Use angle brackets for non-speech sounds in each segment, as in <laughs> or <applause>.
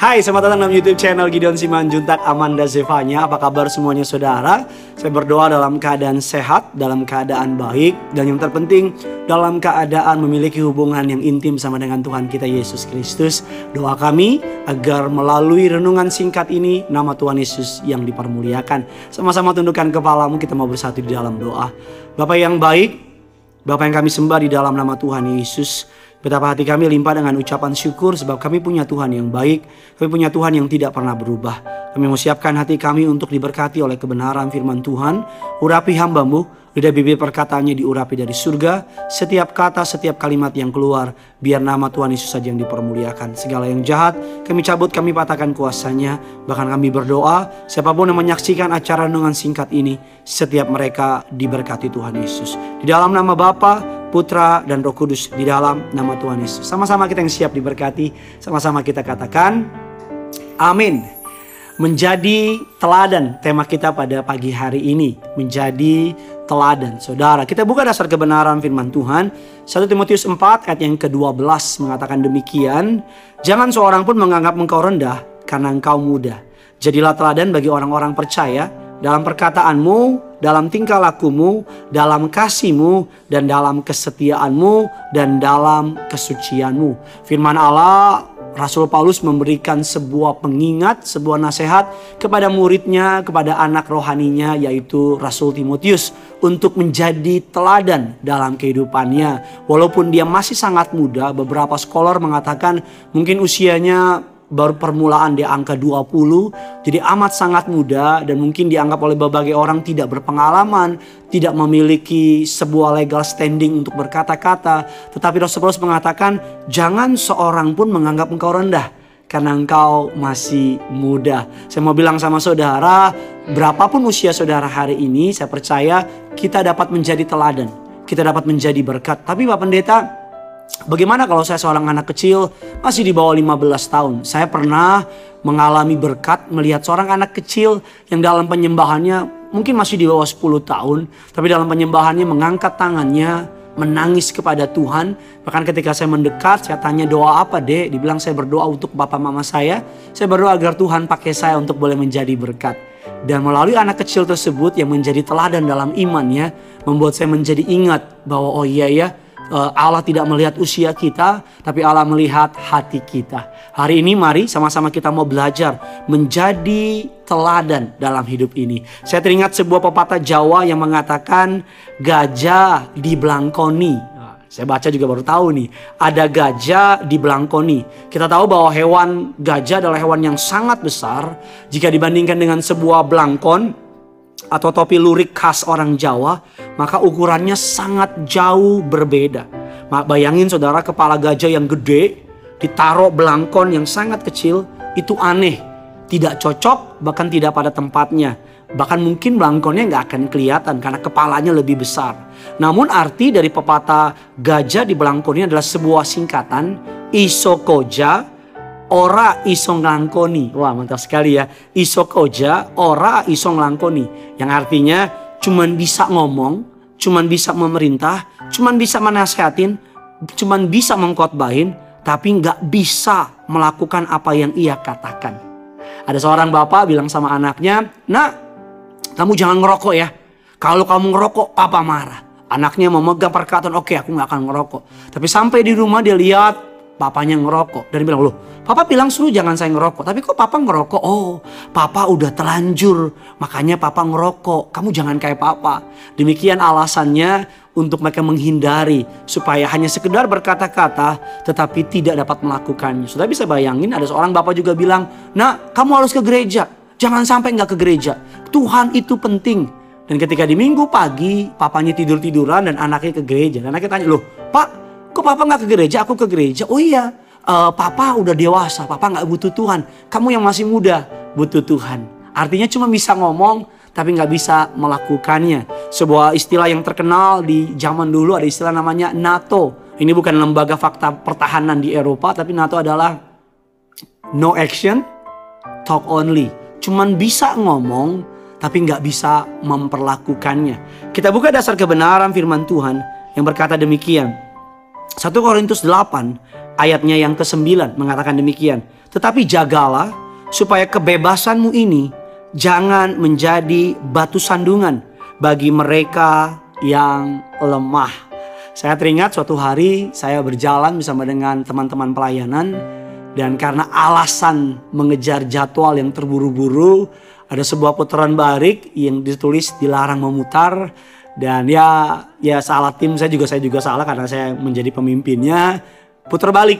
Hai, selamat datang dalam YouTube channel Gideon Simanjuntak Amanda Zevanya. Apa kabar semuanya saudara? Saya berdoa dalam keadaan sehat, dalam keadaan baik, dan yang terpenting dalam keadaan memiliki hubungan yang intim sama dengan Tuhan kita Yesus Kristus. Doa kami agar melalui renungan singkat ini nama Tuhan Yesus yang dipermuliakan. Sama-sama tundukkan kepalamu, kita mau bersatu di dalam doa. Bapak yang baik, Bapak yang kami sembah di dalam nama Tuhan Yesus. Betapa hati kami limpah dengan ucapan syukur sebab kami punya Tuhan yang baik. Kami punya Tuhan yang tidak pernah berubah. Kami mau siapkan hati kami untuk diberkati oleh kebenaran firman Tuhan. Urapi hambamu, lidah bibir perkataannya diurapi dari surga. Setiap kata, setiap kalimat yang keluar, biar nama Tuhan Yesus saja yang dipermuliakan. Segala yang jahat, kami cabut, kami patahkan kuasanya. Bahkan kami berdoa, siapa pun yang menyaksikan acara dengan singkat ini, setiap mereka diberkati Tuhan Yesus. Di dalam nama Bapa, Putra dan Roh Kudus di dalam nama Tuhan Yesus. Sama-sama kita yang siap diberkati, sama-sama kita katakan amin. Menjadi teladan tema kita pada pagi hari ini, menjadi teladan. Saudara, kita buka dasar kebenaran firman Tuhan. 1 Timotius 4 ayat yang ke-12 mengatakan demikian, "Jangan seorang pun menganggap engkau rendah karena engkau muda. Jadilah teladan bagi orang-orang percaya dalam perkataanmu, dalam tingkah lakumu, dalam kasihmu, dan dalam kesetiaanmu, dan dalam kesucianmu. Firman Allah, Rasul Paulus memberikan sebuah pengingat, sebuah nasihat kepada muridnya, kepada anak rohaninya, yaitu Rasul Timotius, untuk menjadi teladan dalam kehidupannya. Walaupun dia masih sangat muda, beberapa scholar mengatakan mungkin usianya baru permulaan di angka 20 jadi amat sangat muda dan mungkin dianggap oleh berbagai orang tidak berpengalaman tidak memiliki sebuah legal standing untuk berkata-kata. Tetapi Rasul Paulus mengatakan jangan seorang pun menganggap engkau rendah karena engkau masih muda. Saya mau bilang sama saudara berapapun usia saudara hari ini saya percaya kita dapat menjadi teladan kita dapat menjadi berkat. Tapi Pak Pendeta Bagaimana kalau saya seorang anak kecil masih di bawah 15 tahun? Saya pernah mengalami berkat melihat seorang anak kecil yang dalam penyembahannya mungkin masih di bawah 10 tahun. Tapi dalam penyembahannya mengangkat tangannya, menangis kepada Tuhan. Bahkan ketika saya mendekat, saya tanya doa apa dek? Dibilang saya berdoa untuk bapak mama saya. Saya berdoa agar Tuhan pakai saya untuk boleh menjadi berkat. Dan melalui anak kecil tersebut yang menjadi teladan dalam imannya, membuat saya menjadi ingat bahwa oh iya ya, Allah tidak melihat usia kita, tapi Allah melihat hati kita. Hari ini mari sama-sama kita mau belajar menjadi teladan dalam hidup ini. Saya teringat sebuah pepatah Jawa yang mengatakan gajah di belangkoni. Nah, saya baca juga baru tahu nih, ada gajah di belangkoni. Kita tahu bahwa hewan gajah adalah hewan yang sangat besar jika dibandingkan dengan sebuah belangkon atau topi lurik khas orang Jawa, maka ukurannya sangat jauh berbeda. Bayangin saudara kepala gajah yang gede ditaruh belangkon yang sangat kecil itu aneh, tidak cocok bahkan tidak pada tempatnya. Bahkan mungkin belangkonnya nggak akan kelihatan karena kepalanya lebih besar. Namun arti dari pepatah gajah di belangkon ini adalah sebuah singkatan isokoja ora iso nglangkoni. Wah, mantap sekali ya. Iso koja, ora iso nglangkoni. Yang artinya cuman bisa ngomong, cuman bisa memerintah, cuman bisa menasehatin, cuman bisa mengkotbahin, tapi nggak bisa melakukan apa yang ia katakan. Ada seorang bapak bilang sama anaknya, nak, kamu jangan ngerokok ya. Kalau kamu ngerokok, papa marah. Anaknya memegang perkataan, oke okay, aku nggak akan ngerokok. Tapi sampai di rumah dia lihat papanya ngerokok. Dan bilang, loh papa bilang suruh jangan saya ngerokok. Tapi kok papa ngerokok? Oh papa udah telanjur. Makanya papa ngerokok. Kamu jangan kayak papa. Demikian alasannya untuk mereka menghindari. Supaya hanya sekedar berkata-kata tetapi tidak dapat melakukannya. Sudah bisa bayangin ada seorang bapak juga bilang, nah kamu harus ke gereja. Jangan sampai nggak ke gereja. Tuhan itu penting. Dan ketika di minggu pagi, papanya tidur-tiduran dan anaknya ke gereja. Dan anaknya tanya, loh pak Kok papa nggak ke gereja? Aku ke gereja. Oh iya, uh, papa udah dewasa. Papa nggak butuh Tuhan. Kamu yang masih muda butuh Tuhan. Artinya cuma bisa ngomong tapi nggak bisa melakukannya. Sebuah istilah yang terkenal di zaman dulu ada istilah namanya NATO. Ini bukan lembaga fakta pertahanan di Eropa, tapi NATO adalah no action, talk only. Cuman bisa ngomong, tapi nggak bisa memperlakukannya. Kita buka dasar kebenaran firman Tuhan yang berkata demikian. 1 Korintus 8 ayatnya yang ke-9 mengatakan demikian. Tetapi jagalah supaya kebebasanmu ini jangan menjadi batu sandungan bagi mereka yang lemah. Saya teringat suatu hari saya berjalan bersama dengan teman-teman pelayanan dan karena alasan mengejar jadwal yang terburu-buru ada sebuah putaran barik yang ditulis dilarang memutar dan ya ya salah tim saya juga saya juga salah karena saya menjadi pemimpinnya. Putar balik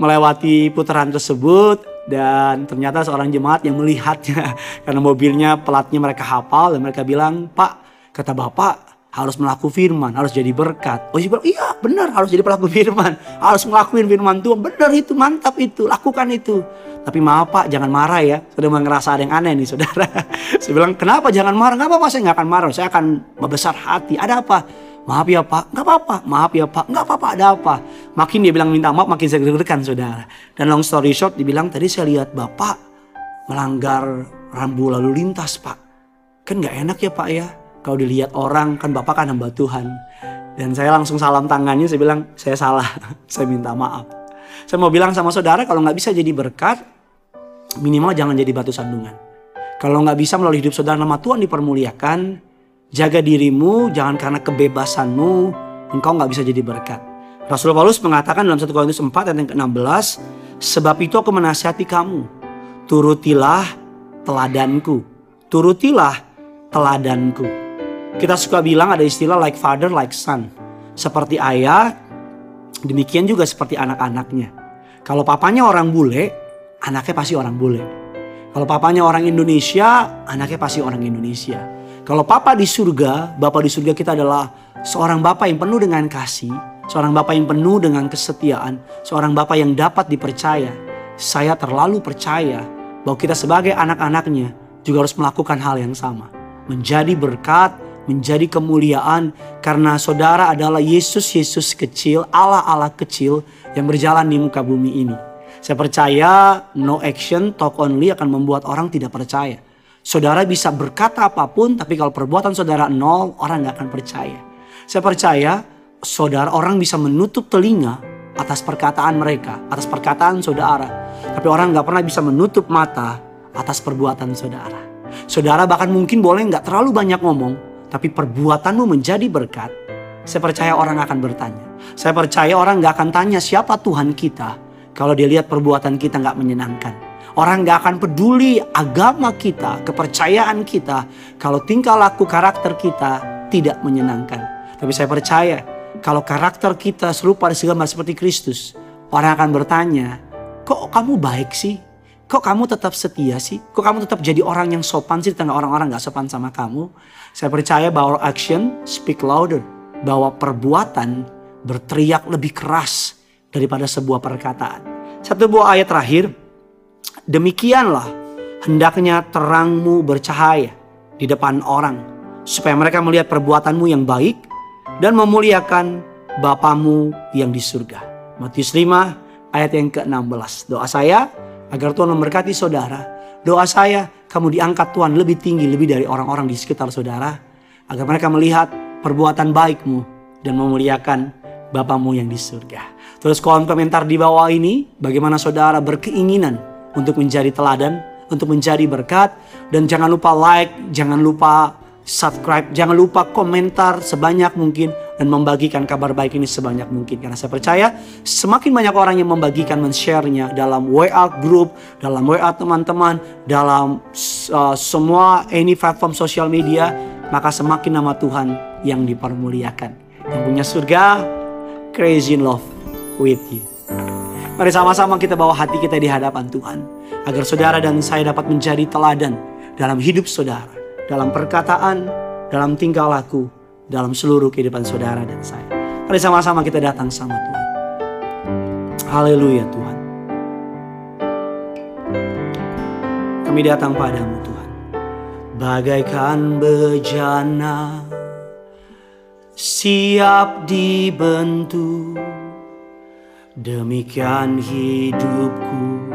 melewati putaran tersebut dan ternyata seorang jemaat yang melihatnya <laughs> karena mobilnya pelatnya mereka hafal dan mereka bilang Pak kata Bapak harus melakukan firman, harus jadi berkat. Oh iya benar harus jadi pelaku firman, harus melakukan firman Tuhan. Benar itu, mantap itu, lakukan itu. Tapi maaf pak, jangan marah ya. Sudah ngerasa ada yang aneh nih saudara. <laughs> saya bilang, kenapa jangan marah? Gak apa-apa, saya gak akan marah. Saya akan membesar hati. Ada apa? Maaf ya pak, gak apa-apa. Maaf ya pak, gak apa-apa, ada apa? Makin dia bilang minta maaf, makin saya deg saudara. Dan long story short, dibilang tadi saya lihat bapak melanggar rambu lalu lintas pak. Kan gak enak ya pak ya. Kalau dilihat orang, kan bapak kan hamba Tuhan. Dan saya langsung salam tangannya, saya bilang, saya salah, <laughs> saya minta maaf. Saya mau bilang sama saudara kalau nggak bisa jadi berkat, minimal jangan jadi batu sandungan. Kalau nggak bisa melalui hidup saudara nama Tuhan dipermuliakan, jaga dirimu, jangan karena kebebasanmu, engkau nggak bisa jadi berkat. Rasul Paulus mengatakan dalam 1 Korintus 4 ayat yang ke-16, sebab itu aku menasihati kamu, turutilah teladanku, turutilah teladanku. Kita suka bilang ada istilah like father, like son. Seperti ayah, Demikian juga seperti anak-anaknya. Kalau papanya orang bule, anaknya pasti orang bule. Kalau papanya orang Indonesia, anaknya pasti orang Indonesia. Kalau papa di surga, bapak di surga kita adalah seorang bapak yang penuh dengan kasih, seorang bapak yang penuh dengan kesetiaan, seorang bapak yang dapat dipercaya. Saya terlalu percaya bahwa kita sebagai anak-anaknya juga harus melakukan hal yang sama. Menjadi berkat, menjadi kemuliaan karena saudara adalah Yesus Yesus kecil, Allah Allah kecil yang berjalan di muka bumi ini. Saya percaya no action talk only akan membuat orang tidak percaya. Saudara bisa berkata apa pun tapi kalau perbuatan saudara nol orang nggak akan percaya. Saya percaya saudara orang bisa menutup telinga atas perkataan mereka, atas perkataan saudara. Tapi orang nggak pernah bisa menutup mata atas perbuatan saudara. Saudara bahkan mungkin boleh nggak terlalu banyak ngomong, tapi perbuatanmu menjadi berkat, saya percaya orang akan bertanya. Saya percaya orang gak akan tanya siapa Tuhan kita kalau dia lihat perbuatan kita gak menyenangkan. Orang gak akan peduli agama kita, kepercayaan kita kalau tingkah laku karakter kita tidak menyenangkan. Tapi saya percaya kalau karakter kita serupa segala seperti Kristus, orang akan bertanya, kok kamu baik sih? Kok kamu tetap setia sih? Kok kamu tetap jadi orang yang sopan sih di tengah orang-orang gak sopan sama kamu? Saya percaya bahwa action speak louder. Bahwa perbuatan berteriak lebih keras daripada sebuah perkataan. Satu buah ayat terakhir. Demikianlah hendaknya terangmu bercahaya di depan orang. Supaya mereka melihat perbuatanmu yang baik dan memuliakan Bapamu yang di surga. Matius 5 ayat yang ke-16. Doa saya Agar Tuhan memberkati saudara. Doa saya, kamu diangkat Tuhan lebih tinggi, lebih dari orang-orang di sekitar saudara. Agar mereka melihat perbuatan baikmu dan memuliakan Bapamu yang di surga. Terus kolom komentar di bawah ini, bagaimana saudara berkeinginan untuk menjadi teladan, untuk menjadi berkat. Dan jangan lupa like, jangan lupa subscribe, jangan lupa komentar sebanyak mungkin dan membagikan kabar baik ini sebanyak mungkin. Karena saya percaya semakin banyak orang yang membagikan, men-share-nya dalam WA group, dalam WA teman-teman, dalam uh, semua any platform sosial media, maka semakin nama Tuhan yang dipermuliakan. Yang punya surga, crazy in love with you. Mari sama-sama kita bawa hati kita di hadapan Tuhan. Agar saudara dan saya dapat menjadi teladan dalam hidup saudara. Dalam perkataan, dalam tingkah laku, dalam seluruh kehidupan saudara dan saya. Mari sama-sama kita datang sama Tuhan. Haleluya Tuhan. Kami datang padamu Tuhan. Bagaikan bejana siap dibentuk. Demikian hidupku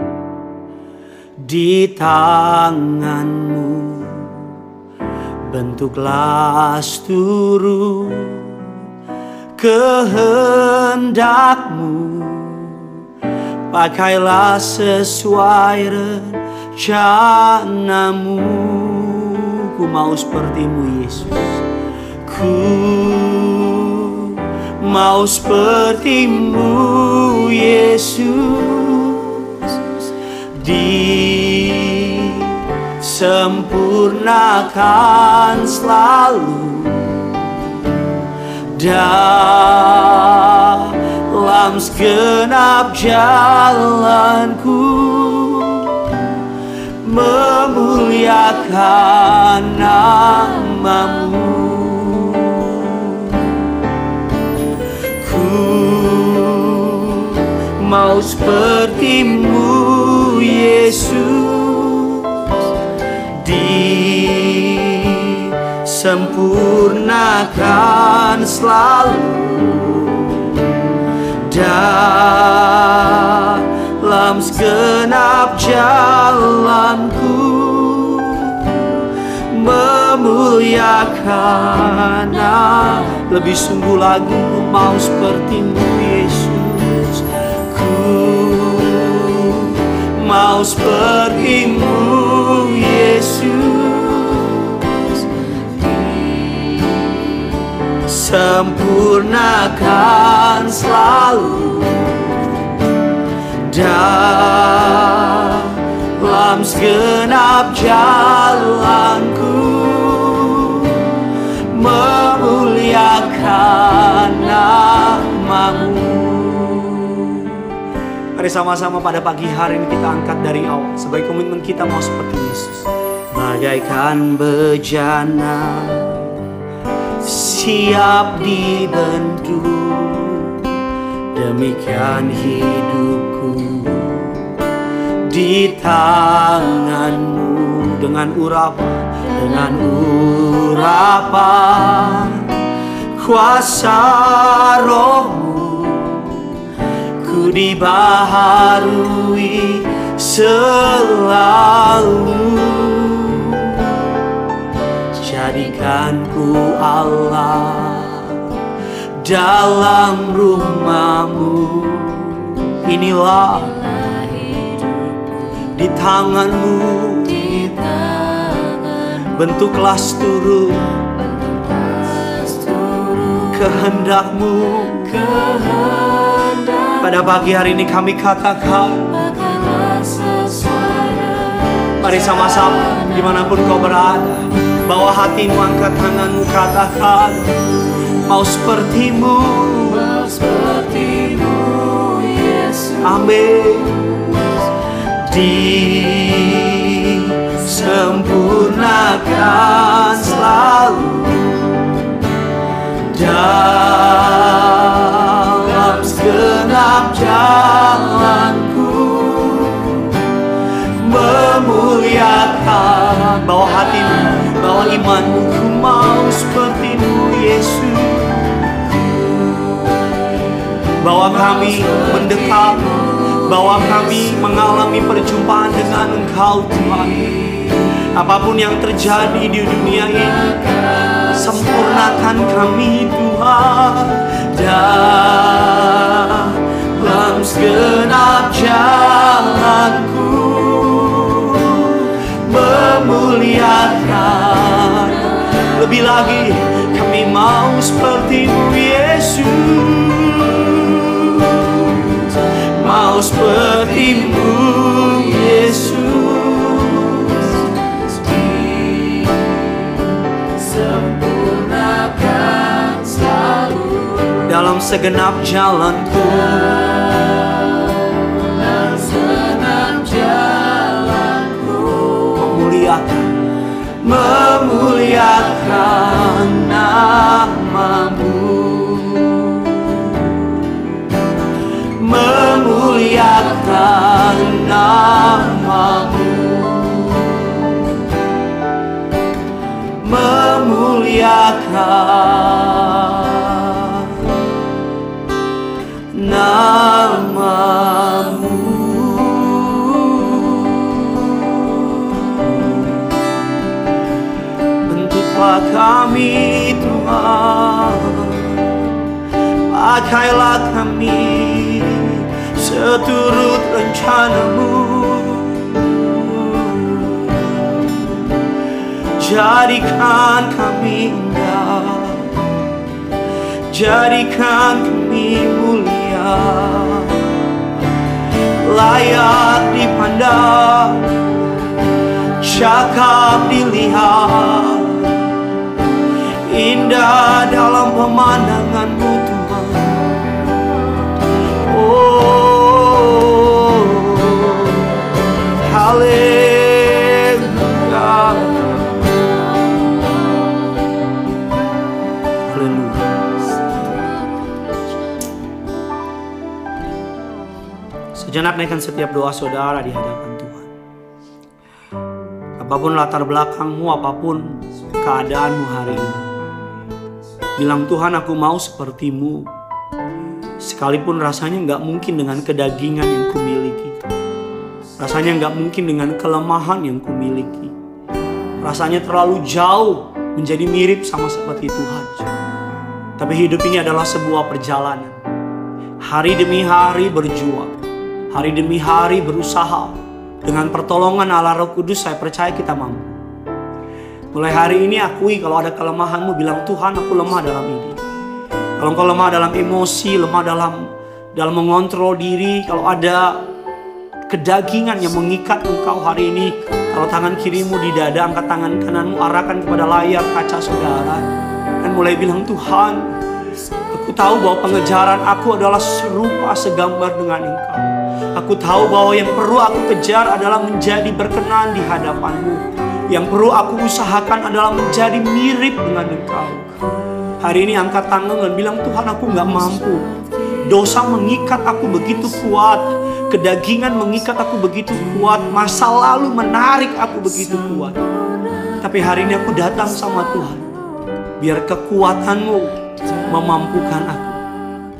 di tanganmu bentuklah seluruh kehendakmu. Pakailah sesuai rencanamu. Ku mau sepertimu Yesus. Ku mau sepertimu Yesus Disempurnakan selalu. Dalam segenap jalanku memuliakan namamu. Ku mau sepertimu Yesus disempurnakan selalu dalam segenap jalanku. Memuliakan lebih sungguh lagi ku mau sepertimu Yesus. Ku mau sepertimu Yesus sempurnakan selalu. Dalam segenap jalanku memuliakan namamu. Mari sama-sama pada pagi hari ini kita angkat dari awal Sebagai komitmen kita mau seperti Yesus. Bagaikan bejana Siap dibentuk Demikian hidupku Di tanganmu. Dengan urapan Dengan urapan Kuasa rohmu ku dibaharui selalu Jadikan ku Allah dalam rumahmu. Inilah di tanganmu. Bentuklah seturut kehendakmu. Pada pagi hari ini kami katakan Mari sama-sama di mana pun kau berada Bawa hatimu angkat tanganmu katakan Mau sepertimu. Amin. Disempurnakan selalu. Dalam segenap jalanku. Memuliakan. Bawa hatimu sepertimu Yesus. Bawa kami mendekat bawa kami mengalami perjumpaan dengan Engkau Tuhan. Apa pun yang terjadi di dunia ini sempurnakan kami Tuhan. Dalam segenap jalanku memuliakan lebih lagi kami mau sepertimu Yesus. Mau sepertimu Yesus. Dalam segenap jalanku kami Tuhan. Pakailah kami seturut rencanamu Jadikan kami indah. Jadikan kami mulia. Layak dipandang Cakap dilihat. Indah dalam pemandanganmu Tuhan Sejenak naikkan setiap doa saudara di hadapan Tuhan. Apa pun latar belakangmu, apa pun keadaanmu hari ini. Bilang Tuhan aku mau sepertimu. Sekalipun rasanya nggak mungkin dengan kedagingan yang kumiliki. Rasanya nggak mungkin dengan kelemahan yang kumiliki. Rasanya terlalu jauh menjadi mirip sama seperti Tuhan. Tapi hidup ini adalah sebuah perjalanan. Hari demi hari berjuang hari demi hari berusaha dengan pertolongan Allah Roh Kudus saya percaya kita mampu. Mulai hari ini akui kalau ada kelemahanmu bilang Tuhan aku lemah dalam ini. Kalau engkau lemah dalam emosi, lemah dalam dalam mengontrol diri, kalau ada kedagingan yang mengikat engkau hari ini, kalau tangan kirimu di dada, angkat tangan kananmu arahkan kepada layar kaca saudara dan mulai bilang Tuhan, aku tahu bahwa pengejaran aku adalah serupa segambar dengan engkau. Aku tahu bahwa yang perlu aku kejar adalah menjadi berkenan di hadapanmu. Yang perlu aku usahakan adalah menjadi mirip dengan engkau. Hari ini angkat tangan dan bilang Tuhan aku nggak mampu. Dosa mengikat aku begitu kuat. Kedagingan mengikat aku begitu kuat. Masa lalu menarik aku begitu kuat. Tapi hari ini aku datang sama Tuhan. Biar kekuatanmu memampukan aku.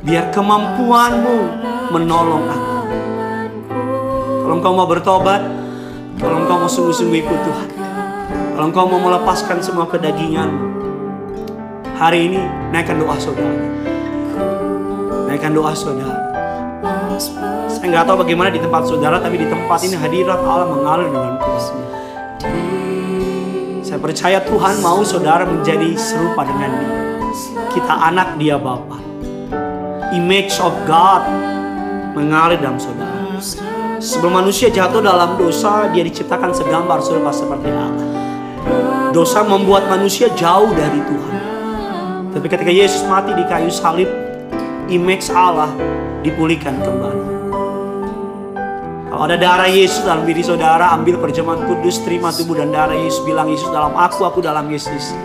Biar kemampuanmu menolong aku. Kalau engkau mau bertobat, kalau engkau mau sungguh-sungguh ikut Tuhan, kalau engkau mau melepaskan semua kedagingan, hari ini naikkan doa saudara. Naikkan doa saudara. Saya nggak tahu bagaimana di tempat saudara, tapi di tempat ini hadirat Allah mengalir dengan kuasanya. Saya percaya Tuhan mau saudara menjadi serupa dengan dia. Kita anak dia Bapa. Image of God mengalir dalam saudara. Sebelum manusia jatuh dalam dosa, dia diciptakan segambar serupa seperti Allah. Dosa membuat manusia jauh dari Tuhan. Tapi ketika Yesus mati di kayu salib, image Allah dipulihkan kembali. Kalau ada darah Yesus dalam diri saudara, ambil perjamuan kudus, terima tubuh dan darah Yesus. Bilang Yesus dalam aku, aku dalam Yesus.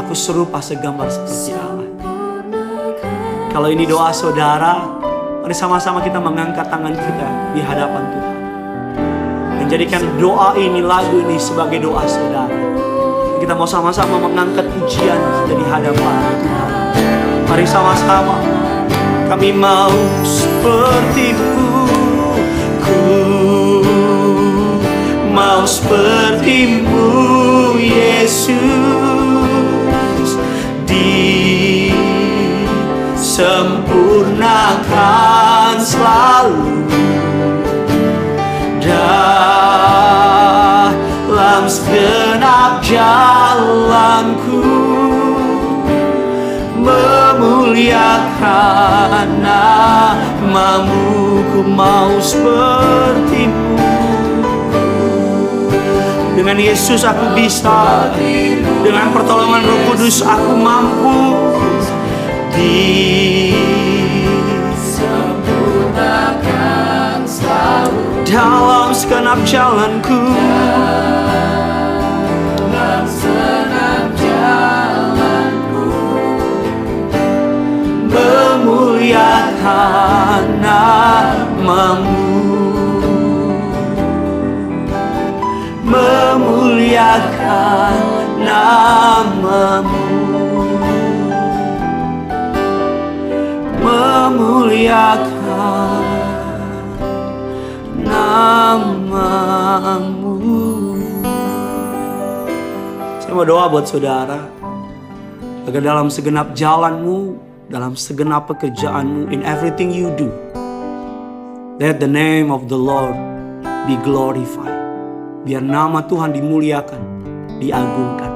Aku serupa segambar seperti Allah. Kalau ini doa saudara, Mari sama-sama kita mengangkat tangan kita di hadapan Tuhan. Menjadikan doa ini, lagu ini sebagai doa saudara. Kita mau sama-sama mengangkat pujian dari hadapan Tuhan. Mari sama-sama kami mau sepertimu. Ku mau sepertimu Yesus di sempurnakan selalu dalam segenap jalanku memuliakan namamu ku mau sepertimu. Dengan Yesus aku bisa dengan pertolongan Roh Kudus aku mampu. Disempurnakan dalam segenap jalanku. Dalam segenap jalanku. Memuliakan namamu. Memuliakan namamu. Memuliakan namamu. Saya mau doa buat saudara agar dalam segenap jalanmu, dalam segenap pekerjaanmu, in everything you do, Let the name of the Lord be glorified. Biar nama Tuhan dimuliakan, diagungkan.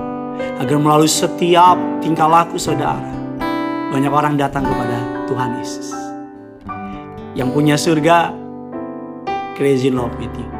Agar melalui setiap tingkah laku saudara, banyak orang datang kepada Tuhan Yesus. Yang punya surga, crazy love with you.